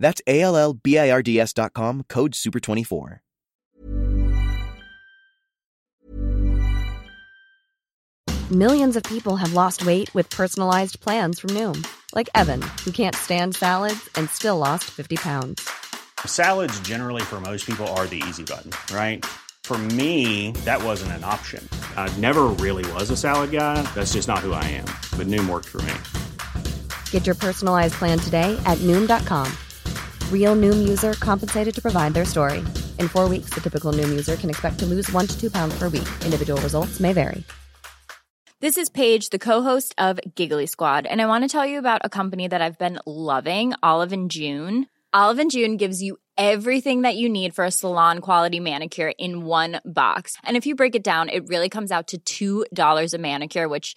That's A L L B I R D S.com, code SUPER24. Millions of people have lost weight with personalized plans from Noom, like Evan, who can't stand salads and still lost 50 pounds. Salads, generally, for most people, are the easy button, right? For me, that wasn't an option. I never really was a salad guy. That's just not who I am. But Noom worked for me. Get your personalized plan today at Noom.com. Real Noom user compensated to provide their story. In four weeks, the typical Noom user can expect to lose one to two pounds per week. Individual results may vary. This is Paige, the co-host of Giggly Squad, and I want to tell you about a company that I've been loving, Olive and June. Olive and June gives you everything that you need for a salon quality manicure in one box. And if you break it down, it really comes out to $2 a manicure, which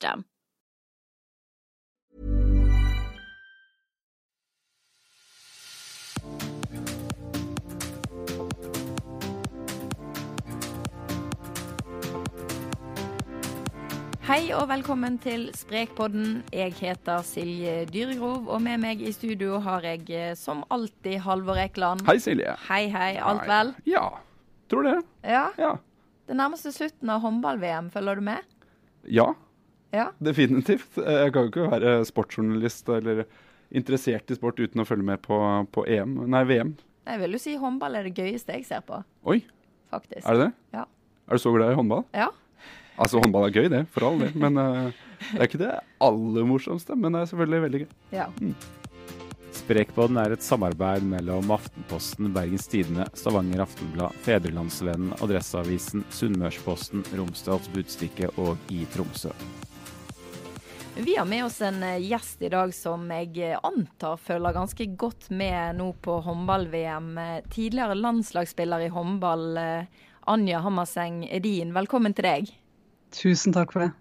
Hei og velkommen til Sprekpodden. Jeg heter Silje Dyregrov, og med meg i studio har jeg eh, som alltid Halvor Ekeland. Hei, Silje. Hei, hei. Alt vel? Ja, tror det. Ja. Ja. Det nærmer seg slutten av håndball-VM. Følger du med? ja, Ja. definitivt. Jeg kan jo ikke være sportsjournalist eller interessert i sport uten å følge med på, på EM, nei, VM. Jeg vil jo si håndball er det gøyeste jeg ser på, Oi, faktisk. er det det? Ja. Er du så glad i håndball? Ja. Altså, håndball er gøy, det, for all del. Men eh, det er ikke det aller morsomste. Men det er selvfølgelig veldig gøy. ja. Sprekpodden er et samarbeid mellom Aftenposten, Bergens Tidende, Stavanger Aftenblad, Fedrelandsvennen, Adresseavisen, Sunnmørsposten, Romsdals Budstikke og i Tromsø. Vi har med oss en eh, gjest i dag som jeg eh, antar følger ganske godt med nå på håndball-VM. Eh, Tidligere landslagsspiller i håndball, Anja Hammerseng Edin. Velkommen til deg. Tusen takk for det.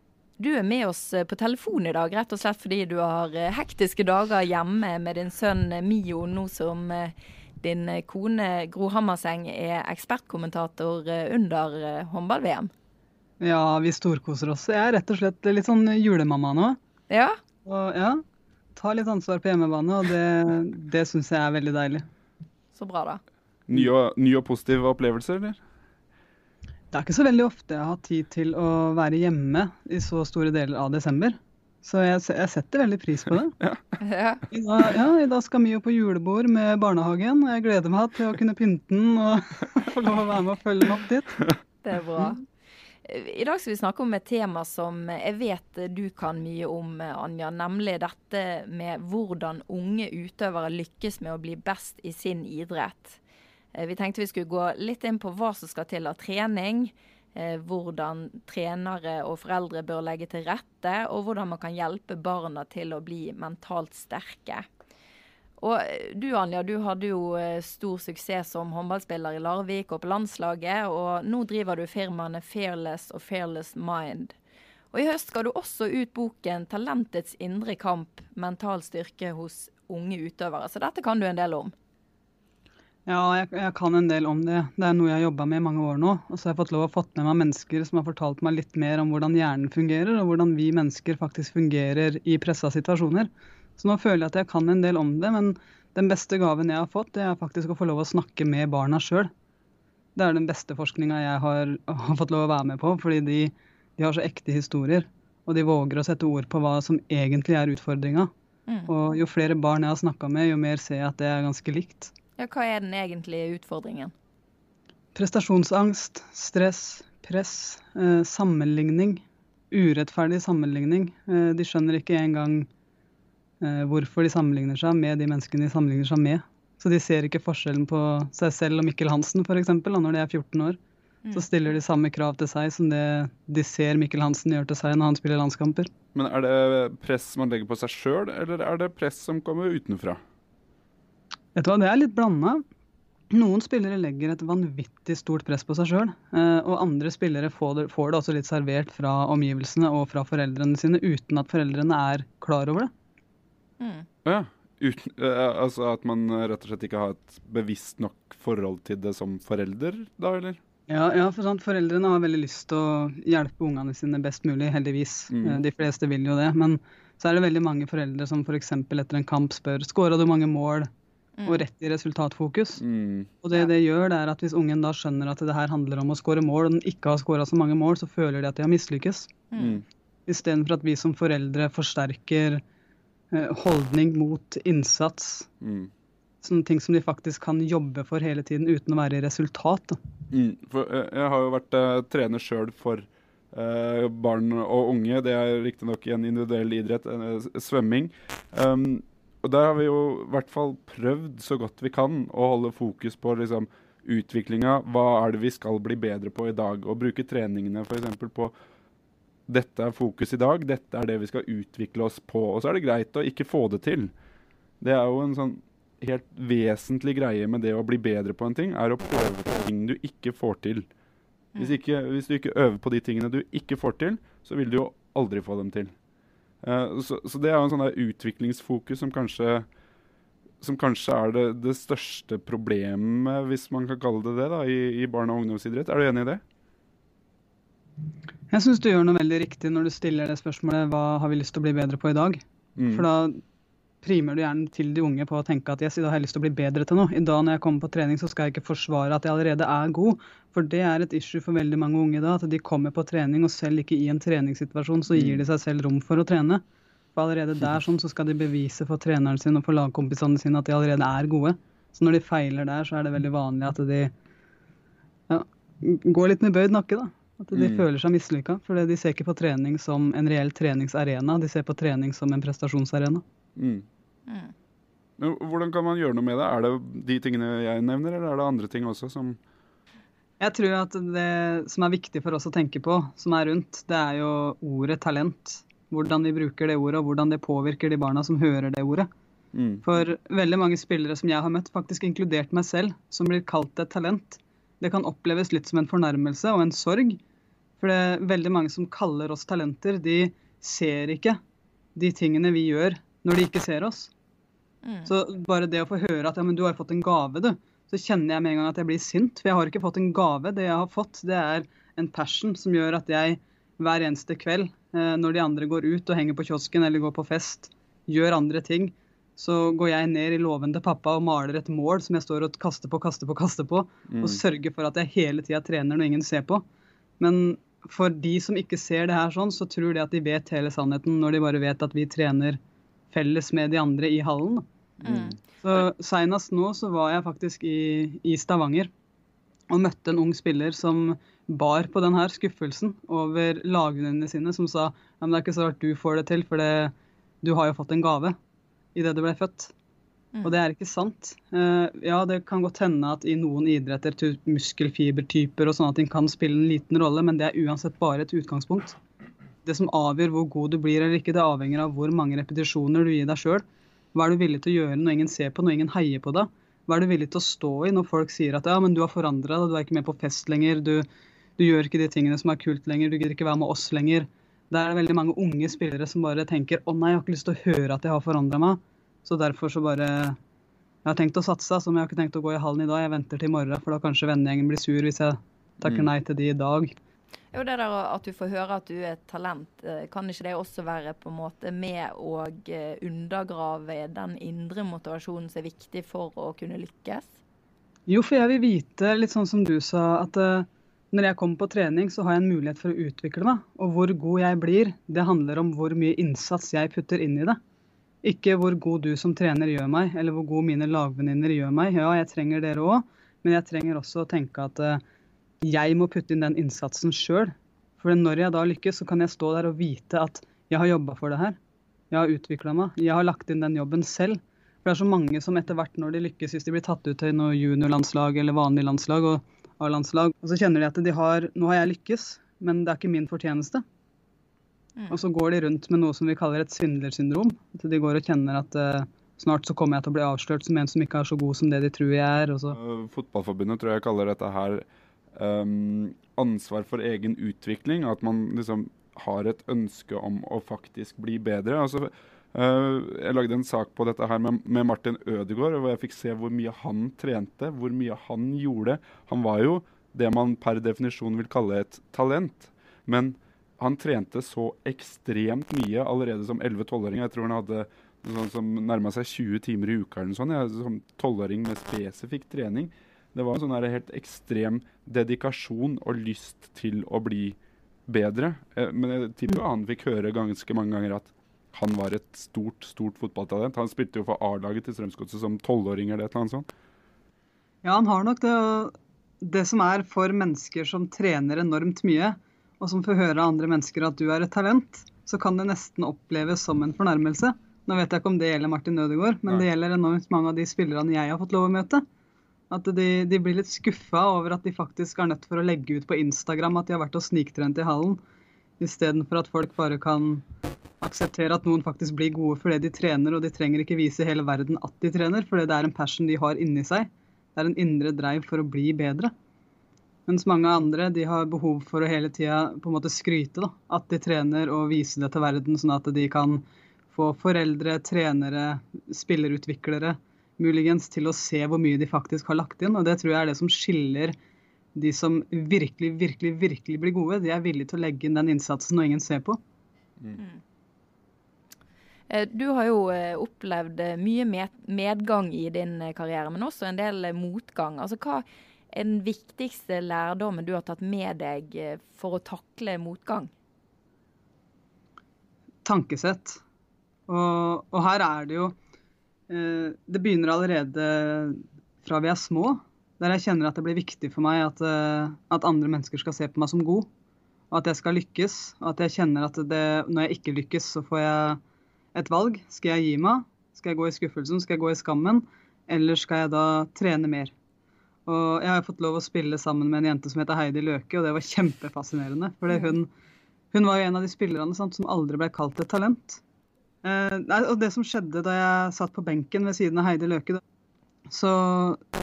Du er med oss på telefon i dag, rett og slett fordi du har hektiske dager hjemme med din sønn Mio, nå som din kone Gro Hammerseng er ekspertkommentator under håndball-VM. Ja, vi storkoser oss. Jeg er rett og slett litt sånn julemamma nå. Ja, Og ja, ta litt ansvar på hjemmebane, og det, det syns jeg er veldig deilig. så bra, da. Nye og, nye og positive opplevelser, eller? Det er ikke så veldig ofte jeg har tid til å være hjemme i så store deler av desember. Så jeg, jeg setter veldig pris på det. Ja. I dag, ja, I dag skal Mio på julebord med barnehagen. og Jeg gleder meg til å kunne pynte den og få lov å være med og følge den opp dit. Det er bra. I dag skal vi snakke om et tema som jeg vet du kan mye om, Anja. Nemlig dette med hvordan unge utøvere lykkes med å bli best i sin idrett. Eh, Vi tenkte vi skulle gå litt inn på hva som skal til av trening. eh, Hvordan trenere og foreldre bør legge til rette, og hvordan man kan hjelpe barna til å bli mentalt sterke. Og eh, du Anja, du hadde jo eh, stor suksess som håndballspiller i Larvik og på landslaget, og nå driver du firmaene Fearless og Fearless Mind. Og i høst skal du også ut boken 'Talentets indre kamp mental styrke hos unge utøvere', så dette kan du en del om. Ja, jeg, jeg kan en del om det. Det er noe jeg har jobba med i mange år nå. Og så har jeg fått lov å fått med meg mennesker som har fortalt meg litt mer om hvordan hjernen fungerer, og hvordan vi mennesker faktisk fungerer i pressa situasjoner. Så nå føler jeg at jeg kan en del om det, men den beste gaven jeg har fått, det er faktisk å få lov å snakke med barna sjøl. Det er den beste forskninga jeg har, har fått lov å være med på, fordi de, de har så ekte historier. Og de våger å sette ord på hva som egentlig er utfordringa. Mm. Og jo flere barn jeg har snakka med, jo mer ser jeg at det er ganske likt. Ja, hva er den egentlige utfordringen? prestasjonsangst, stress, press, eh, sammenligning. Urettferdig sammenligning. Eh, de skjønner ikke engang hvorfor de sammenligner seg med de menneskene de sammenligner seg med. Så de ser ikke forskjellen på seg selv og Mikkel Hansen f.eks. når de er 14 år. Så stiller de samme krav til seg som det de ser Mikkel Hansen gjør til seg når han spiller landskamper. Men er det press man legger på seg sjøl, eller er det press som kommer utenfra? Vet du hva, Det er litt blanda. Noen spillere legger et vanvittig stort press på seg sjøl. Og andre spillere får det, får det også litt servert fra omgivelsene og fra foreldrene sine uten at foreldrene er klar over det. Mm. Ja, uten, eh, altså at man rett og slett ikke har et bevisst nok forhold til det som forelder, da, eller? Ja, ja, for sant, Foreldrene har veldig lyst til å hjelpe ungene sine best mulig, heldigvis. Mm. Eh, De fleste vil jo det. Men så er det veldig mange foreldre som f.eks. etter en kamp spør skåra du mange mål, og rett i resultatfokus. Mm. Og det det gjør, det er at hvis ungen da skjønner at det her handler om å skåre mål, og den ikke har skåra så mange mål, så føler de at de har mislykkes. Mm. Istedenfor at vi som foreldre forsterker eh, holdning mot innsats. Mm. Sånne ting som de faktisk kan jobbe for hele tiden uten å være i resultat. Mm. Eh, jeg har jo vært uh, trener sjøl for uh, barn og unge. Det er riktignok i en individuell idrett, uh, svømming. Um, og der har vi jo i hvert fall prøvd så godt vi kan å holde fokus på liksom, utviklinga. Hva er det vi skal bli bedre på i dag? Og bruke treningene f.eks. på dette er fokus i dag, dette er det vi skal utvikle oss på. Og så er det greit å ikke få det til. Det er jo en sånn helt vesentlig greie med det å bli bedre på en ting, er å prøve på ting du ikke får til. Hvis, ikke, hvis du ikke øver på de tingene du ikke får til, så vil du jo aldri få dem til. Uh, så, så det er jo en sånn der utviklingsfokus som kanskje som kanskje er det, det største problemet, hvis man kan kalle det det, da, i, i barne- og ungdomsidrett. Er du enig i det? Jeg syns du gjør noe veldig riktig når du stiller det spørsmålet hva har vi lyst til å bli bedre på i dag. Mm. For da primer du gjerne til de unge på å tenke at yes, i dag har jeg lyst til å bli bedre til noe. I dag når jeg kommer på trening, så skal jeg ikke forsvare at jeg allerede er god. For det er et issue for veldig mange unge da, at de kommer på trening, og selv ikke i en treningssituasjon så gir de seg selv rom for å trene. For allerede der sånn, så skal de bevise for treneren sin og for lagkompisene sine at de allerede er gode. Så når de feiler der, så er det veldig vanlig at de ja, går litt med bøyd nakke, da. At de Mm. føler seg mislykka. For de ser ikke på trening som en reell treningsarena, de ser på trening som en prestasjonsarena. Mm. Mm. Men hvordan kan man gjøre noe med det? Er det de tingene jeg nevner, eller er det andre ting også som Jeg tror at det som er viktig for oss å tenke på, som er rundt, det er jo ordet talent. Hvordan vi bruker det ordet, og hvordan det påvirker de barna som hører det ordet. mm. For veldig mange spillere som jeg har møtt, faktisk inkludert meg selv, som blir kalt et talent, det kan oppleves litt som en fornærmelse og en sorg. For det er veldig mange som kaller oss talenter, de ser ikke de tingene vi gjør, når de ikke ser oss. Mm. Så bare det å få høre at ja, men du har fått en gave, du, så kjenner jeg med en gang at jeg blir sint. For jeg har ikke fått en gave. Det jeg har fått, det er en passion som gjør at jeg hver eneste kveld, eh, når de andre går ut og henger på kiosken eller går på fest, gjør andre ting, så går jeg ned i låven til pappa og maler et mål som jeg står og kaster på, kaster på, kaster på, Mm. og sørger for at jeg hele tida trener når ingen ser på. Men for de som ikke ser det her sånn, så tror de at de vet hele sannheten når de bare vet at vi trener felles med de andre i hallen. Mm. Så Seinest nå så var jeg faktisk i, i Stavanger og møtte en ung spiller som bar på den her skuffelsen over lagvenninnene sine, som sa ja, men det er ikke så rart du får det til, for det, du har jo fått en gave idet du ble født. Mm. Og det er ikke sant. Eh, ja, det kan godt hende at i noen idretter, muskelfibertyper og sånne ting kan spille en liten rolle, men det er uansett bare et utgangspunkt. Det som avgjør hvor god du blir eller ikke, det avhenger av hvor mange repetisjoner du gir deg sjøl. Hva er du villig til å gjøre når ingen ser på, når ingen heier på deg? Hva er du villig til å stå i når folk sier at ja, men du har forandra deg, du er ikke med på fest lenger, du, du gjør ikke de tingene som er kult lenger, du gidder ikke være med oss lenger. Der er det veldig mange unge spillere som bare tenker å nei, jeg har ikke lyst til å høre at jeg har forandra meg. Så derfor så bare Jeg har tenkt å satse, så men jeg har ikke tenkt å gå i hallen i dag. Jeg venter til i morgen, for da kanskje vennegjengen blir sur hvis jeg takker Mm. nei til de i dag. Jo, det der at du får høre at du er et talent, eh, kan ikke det også være på en måte med å eh, undergrave den indre motivasjonen som er viktig for å kunne lykkes? Jo, for jeg vil vite, litt sånn som du sa, at eh, når jeg kommer på trening, så har jeg en mulighet for å utvikle meg. Og hvor god jeg blir, det handler om hvor mye innsats jeg putter inn i det. Ikke hvor god du som trener gjør meg, eller hvor god mine lagvenninner gjør meg. Ja, jeg trenger dere òg, Men jeg trenger også å tenke at uh, jeg må putte inn den innsatsen sjøl. For når jeg da lykkes, så kan jeg stå der og vite at jeg har jobba for det her. Jeg har utvikla meg. Jeg har lagt inn den jobben selv. For det er så mange som etter hvert når de lykkes, hvis de blir tatt ut til noe juniorlandslag eller vanlig landslag og A-landslag, og så kjenner de at de har Nå har jeg lykkes, men det er ikke min fortjeneste. Mm. Og så går de rundt med noe som vi kaller et svindlersyndrom. At de går og kjenner at uh, snart så kommer jeg til å bli avslørt som en som ikke er så god som det de tror jeg er. Uh, Fotballforbundet tror jeg kaller dette her um, ansvar for egen utvikling. At man liksom har et ønske om å faktisk bli bedre. Altså, uh, jeg lagde en sak på dette her med, med Martin Ødegaard, hvor jeg fikk se hvor mye han trente, hvor mye han gjorde. Han var jo det man per definisjon vil kalle et talent. Men han trente så ekstremt mye allerede som 11-12-åring. Jeg tror han hadde sånn som nærma seg 20 timer i uka eller sånt. Jeg, som 12-åring med spesifikk trening. Det var en sånn helt ekstrem dedikasjon og lyst til å bli bedre. Eh, men jeg tipper han fikk høre ganske mange ganger at han var et stort stort fotballtalent. Han spilte jo for A-laget til Strømsgodset som tolvåring eller et eller annet sånt. Ja, han har nok det. Det som er for mennesker som trener enormt mye, og som får høre av andre mennesker at du er et talent, så kan det nesten oppleves som en fornærmelse. Nå vet jeg ikke om det gjelder Martin Ødegaard, men Nei. det gjelder enormt mange av de spillerne jeg har fått lov å møte. At de, de blir litt skuffa over at de faktisk er nødt for å legge ut på Instagram at de har vært og sniktrent i hallen, istedenfor at folk bare kan akseptere at noen faktisk blir gode fordi de trener, og de trenger ikke vise hele verden at de trener, fordi det er en passion de har inni seg. Det er en indre dreiv for å bli bedre. Mens mange andre de har behov for å hele tida på en måte skryte da, at de trener og vise det til verden, sånn at de kan få foreldre, trenere, spillerutviklere muligens til å se hvor mye de faktisk har lagt inn. Og det tror jeg er det som skiller de som virkelig, virkelig, virkelig blir gode. De er villige til å legge inn den innsatsen når ingen ser på. Mm. Eh, du har jo eh, opplevd eh, mye medgang i din karriere, men også en del motgang. Altså, hva den viktigste lærdommen du har tatt med deg for å takle motgang? Tankesett. Og, og her er det jo Eh, det begynner allerede fra vi er små, der jeg kjenner at det blir viktig for meg at, eh, at, andre mennesker skal se på meg som god. Og at jeg skal lykkes. Og at jeg kjenner at det, når jeg ikke lykkes, så får jeg et valg. Skal jeg gi meg? Skal jeg gå i skuffelsen? Skal jeg gå i skammen? Eller skal jeg da trene mer? Og jeg har fått lov å spille sammen med en jente som heter Heidi Løke, og det var kjempefascinerende. For hun, hun var jo en av de spillerne sant, som aldri ble kalt et talent. Eh, og det som skjedde da jeg satt på benken ved siden av Heidi Løke Så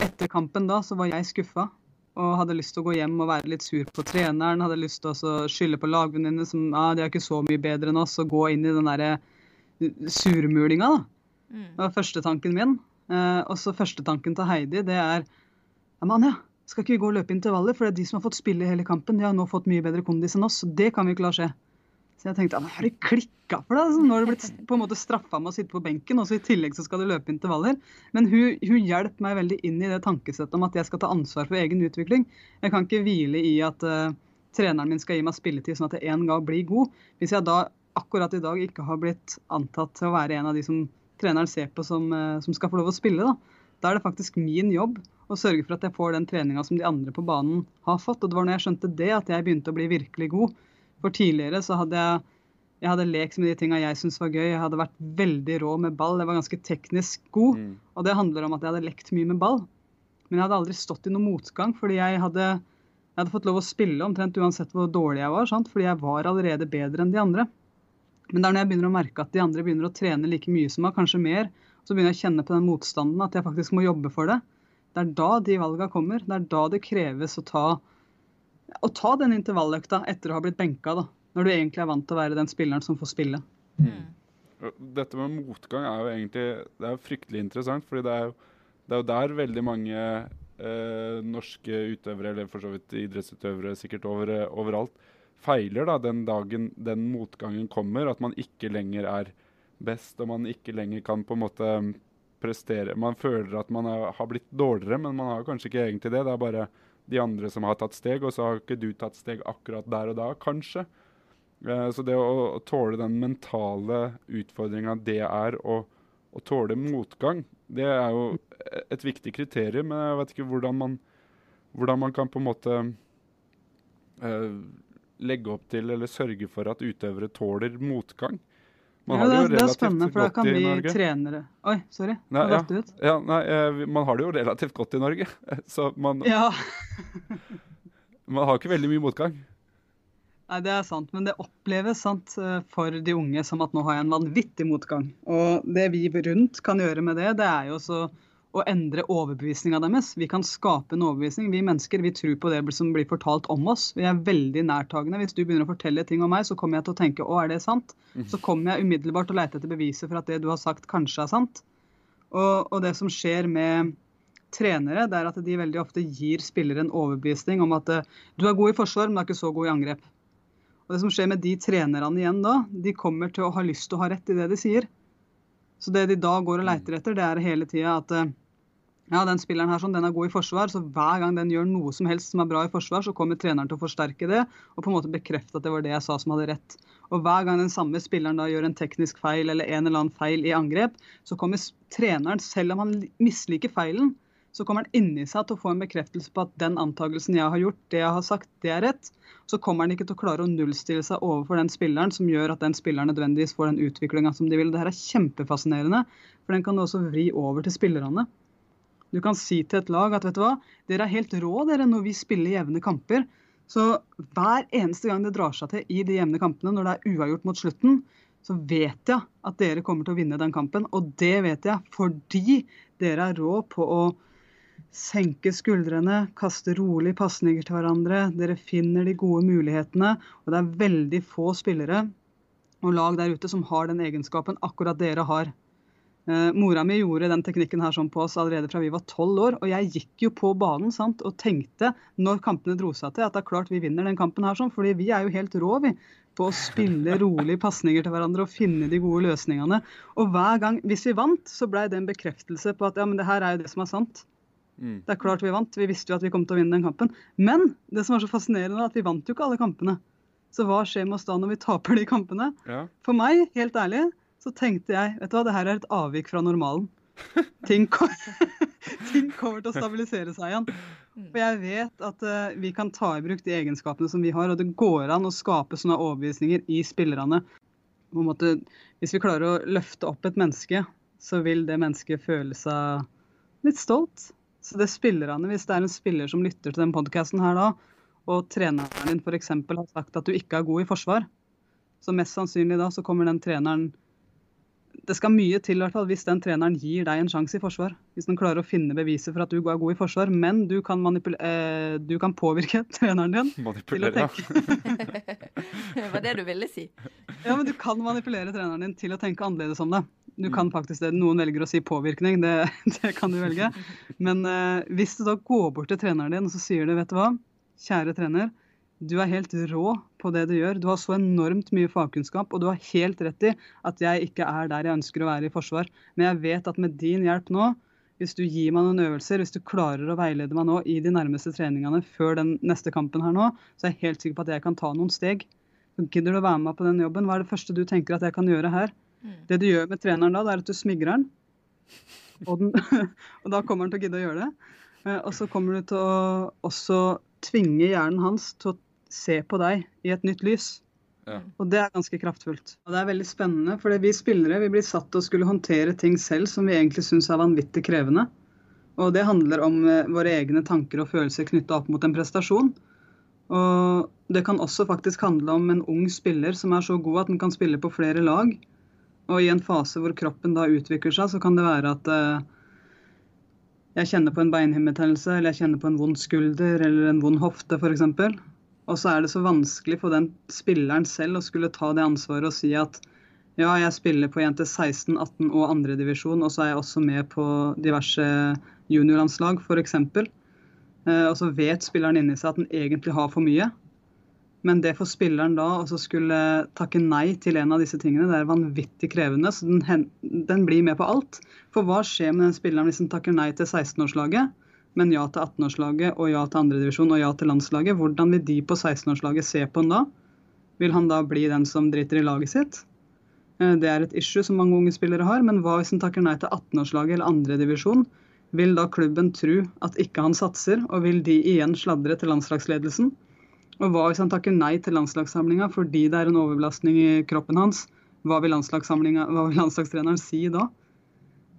etter kampen da, så var jeg skuffa og hadde lyst til å gå hjem og være litt sur på treneren. Hadde lyst til å skylde på lagvenninnene som ah, de er ikke så mye bedre enn oss, og gå inn i den derre eh, surmulinga, da. Mm. Det var første tanken min. Eh, og så første tanken til Heidi, det er Anja, skal ikke vi gå og løpe intervaller? For det er de som har fått spille hele kampen. De har nå fått mye bedre kondis enn oss, så det kan vi ikke la skje. Så jeg tenkte har du klikka for deg? Altså, nå har du blitt på en måte straffa med å sitte på benken, og så i tillegg så skal du løpe intervaller. Men hun, hun hjelper meg veldig inn i det tankesettet om at jeg skal ta ansvar for egen utvikling. Jeg kan ikke hvile i at uh, treneren min skal gi meg spilletid sånn at jeg en gang blir god. Hvis jeg da akkurat i dag ikke har blitt antatt til å være en av de som treneren ser på som, uh, som skal få lov å spille, da. da er det faktisk min jobb å sørge for at jeg får den treninga som de andre på banen har fått. Og det var når jeg skjønte det, at jeg begynte å bli virkelig god. For tidligere så hadde jeg, jeg hadde lekt med de tinga jeg syntes var gøy. Jeg hadde vært veldig rå med ball. Jeg var ganske teknisk god. Mm. Og det handler om at jeg hadde lekt mye med ball. Men jeg hadde aldri stått i noen motgang, fordi jeg hadde, jeg hadde fått lov å spille omtrent uansett hvor dårlig jeg var. Sant? Fordi jeg var allerede bedre enn de andre. Men det er når jeg begynner å merke at de andre begynner å trene like mye som meg, kanskje mer, så begynner jeg å kjenne på den motstanden, at jeg faktisk må jobbe for det. Det er da de valgene kommer. Det er da det kreves å ta å ta den intervalløkta etter å ha blitt benka, da, når du egentlig er vant til å være den spilleren som får spille. Mm. Dette med motgang er jo egentlig det er fryktelig interessant. fordi det er jo, det er jo der veldig mange eh, norske utøvere, eller for så vidt idrettsutøvere sikkert over, overalt, feiler da den dagen den motgangen kommer. At man ikke lenger er best, og man ikke lenger kan på en måte prestere. Man føler at man er, har blitt dårligere, men man har kanskje ikke egentlig det. Det er bare de andre som har tatt steg, og så har ikke du tatt steg akkurat der og da, kanskje. Uh, så det å, tåle den mentale utfordringa det er å, å, tåle motgang, Det er jo et viktig kriterium, men jeg vet ikke hvordan man, hvordan man kan på en måte eh, legge opp til eller sørge for at utøvere tåler motgang. Man ja, det, det, er spennende, for da kan vi trenere Oi, sorry. Nei, ja, ut. Ja, nei, eh, man har det jo relativt godt i Norge, så man Ja. man har ikke veldig mye motgang. Nei, Det er sant, men det oppleves sant, eh, for de unge som at nå har jeg en vanvittig motgang. Og det vi rundt kan gjøre med det, det er jo så å endre overbevisninga deres. Vi kan skape en overbevisning. Vi mennesker vi tror på det som blir fortalt om oss. Vi er veldig nærtagende. Hvis du begynner å fortelle ting om meg, så kommer jeg til å tenke å, er det sant? Mhm. Så kommer jeg umiddelbart til å lete etter beviser for at det du har sagt, kanskje er sant. Og, og det som skjer med trenere, det er at de veldig ofte gir spillere en overbevisning om at du er god i forsvar, men du er ikke så god i angrep. Og det som skjer med de trenerne igjen da, de kommer til å ha lyst til å ha rett i det de sier. Så det de da går og leiter etter, det er hele tida at eh, ja, den spilleren her sånn, den er god i forsvar, så hver gang den gjør noe som helst som er bra i forsvar, så kommer treneren til å forsterke det og på en måte bekrefte at det var det jeg sa som hadde rett. Og hver gang den samme spilleren da gjør en teknisk feil eller en eller annen feil i angrep, så kommer treneren, selv om han misliker feilen, så kommer han inni seg til å få en bekreftelse på at den antakelsen jeg har gjort, det jeg har sagt, det er rett. Så kommer han ikke til å klare å nullstille seg overfor den spilleren som gjør at den spilleren nødvendigvis får den utviklinga som de vil. Det her er kjempefascinerende, for den kan du også vri over til spillerne. Du kan si til et lag at vet du hva, dere er helt rå dere når vi spiller jevne kamper. Så hver eneste gang det drar seg til i de jevne kampene, når det er uavgjort mot slutten, så vet jeg at dere kommer til å vinne den kampen. Og det vet jeg fordi dere er rå på å senke skuldrene, kaste rolig pasninger til hverandre. Dere finner de gode mulighetene. Og det er veldig få spillere og lag der ute som har den egenskapen akkurat dere har. Eh, mora mi gjorde den teknikken her sånn på oss allerede fra vi var tolv år. Og jeg gikk jo på banen sant, og tenkte når kampene dro seg til, at det er klart vi vinner den kampen her sånn. fordi vi er jo helt rå, vi. På å spille rolig pasninger til hverandre og finne de gode løsningene. Og hver gang, hvis vi vant, så blei det en bekreftelse på at ja, men det her er jo det som er sant. Mm. Det er klart vi vant. Vi visste jo at vi kom til å vinne den kampen. Men det som var så fascinerende, er at vi vant jo ikke alle kampene. Så hva skjer med oss da når vi taper de kampene? Ja. For meg, helt ærlig, så tenkte jeg vet du hva, det her er et avvik fra normalen. Ting, kom, ting kommer til å stabilisere seg igjen. For jeg vet at uh, vi kan ta i bruk de egenskapene som vi har, og det går an å skape sånne overbevisninger i spillerne. Måte, hvis vi klarer å løfte opp et menneske, så vil det mennesket føle seg litt stolt. Så det spiller an Hvis det er en spiller som lytter til den podkasten her da, og treneren din f.eks. har sagt at du ikke er god i forsvar, så mest sannsynlig da så kommer den treneren det skal mye til hvert fall, hvis den treneren gir deg en sjanse i forsvar. Hvis den klarer å finne beviser for at du er god i forsvar. Men du kan, eh, du kan påvirke treneren din til å tenke Det var det du ville si. Ja, men du kan manipulere treneren din til å tenke annerledes om det. Du kan faktisk det. Noen velger å si påvirkning, det, det kan du velge. Men eh, hvis du da går bort til treneren din og så sier du, vet du hva, kjære trener, du er helt rå på det du gjør. Du har så enormt mye fagkunnskap, og du har helt rett i at jeg ikke er der jeg ønsker å være i forsvar. Men jeg vet at med din hjelp nå, hvis du gir meg noen øvelser, hvis du klarer å veilede meg nå i de nærmeste treningene før den neste kampen her nå, så er jeg helt sikker på at jeg kan ta noen steg. Gidder du å være med på den jobben? Hva er det første du tenker at jeg kan gjøre her? Mm. Det du gjør med treneren da, det er at du smigrer den. Og, den, og da kommer han til å gidde å gjøre det. Eh, og så kommer du til å også tvinge hjernen hans til å se på deg i et nytt lys. Ja. Og det er ganske kraftfullt. Og det er veldig spennende, for vi spillere vi blir satt til å skulle håndtere ting selv som vi egentlig syns er vanvittig krevende. Og det handler om eh, våre egne tanker og følelser knytta opp mot en prestasjon. Og det kan også faktisk handle om en ung spiller som er så god at den kan spille på flere lag. Og i en fase hvor kroppen da utvikler seg, så kan det være at uh, jeg kjenner på en beinhinnebetennelse, eller jeg kjenner på en vond skulder eller en vond hofte f.eks. Og så er det så vanskelig for den spilleren selv å skulle ta det ansvaret og si at ja, jeg spiller på jente 16, 18 og andredivisjon, og så er jeg også med på diverse juniorlandslag f.eks. Eh, og så vet spilleren inni seg at den egentlig har for mye. Men det for spilleren da å skulle takke nei til en av disse tingene, det er vanvittig krevende. Så den, den blir med på alt. For hva skjer med den spilleren hvis den takker nei til 16-årslaget? men ja til 18-årslaget og ja til andredivisjon og ja til landslaget. Hvordan vil de på 16-årslaget se på han da? Vil han da bli den som driter i laget sitt? Eh, Det er et issue som mange unge spillere har, men hva hvis han takker nei til 18-årslaget eller andredivisjon? Vil da klubben tro at ikke han satser, og vil de igjen sladre til landslagsledelsen? Og hva hvis han takker nei til landslagssamlinga fordi det er en overbelastning i kroppen hans? Hva vil, hva vil landslagstreneren si da?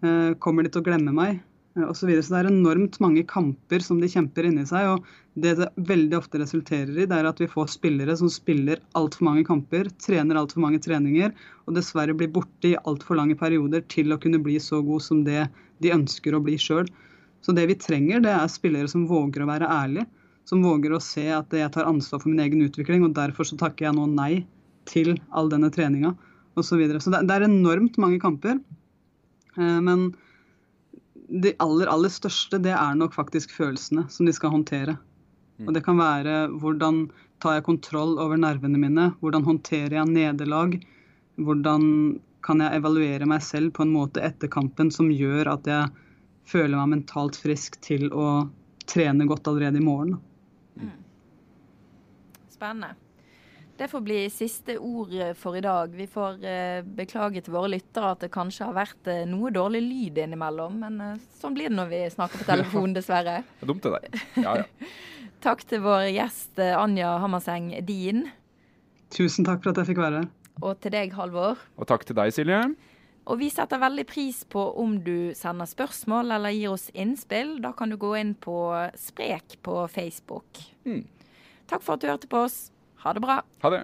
Eh, Kommer de til å glemme meg? Eh, Og så, videre. så det er enormt mange kamper som de kjemper inni seg. og Det det veldig ofte resulterer i, det er at vi får spillere som spiller altfor mange kamper, trener altfor mange treninger, og dessverre blir borte i altfor lange perioder til å kunne bli så god som det de ønsker å bli sjøl. Så det vi trenger, det er spillere som våger å være ærlige. Som våger å se at jeg tar ansvar for min egen utvikling, og derfor så takker jeg nå nei til all denne treninga osv. Så, videre. så det, det er enormt mange kamper. Eh, Men de aller, aller største, det er nok faktisk følelsene som de skal håndtere. Og det kan være hvordan tar jeg kontroll over nervene mine? Hvordan håndterer jeg nederlag? Hvordan kan jeg evaluere meg selv på en måte etter kampen som gjør at jeg føler meg mentalt frisk til å trene godt allerede i morgen? Spennende. Det får bli siste ord for i dag. Vi får eh, beklage til våre lyttere at det kanskje har vært eh, noe dårlig lyd innimellom, men eh, sånn blir det når vi snakker på telefon, dessverre. Det er dumt, det deg. Ja, ja. Takk til vår gjest eh, Anja Hammerseng Dien, Tusen takk for at jeg fikk være her. og til deg, Halvor. Og takk til deg, Silje. Og vi setter veldig pris på om du sender spørsmål eller gir oss innspill. Da kan du gå inn på Sprek på Facebook. Mm. Takk for at du hørte på oss. Ha det bra. Ha det.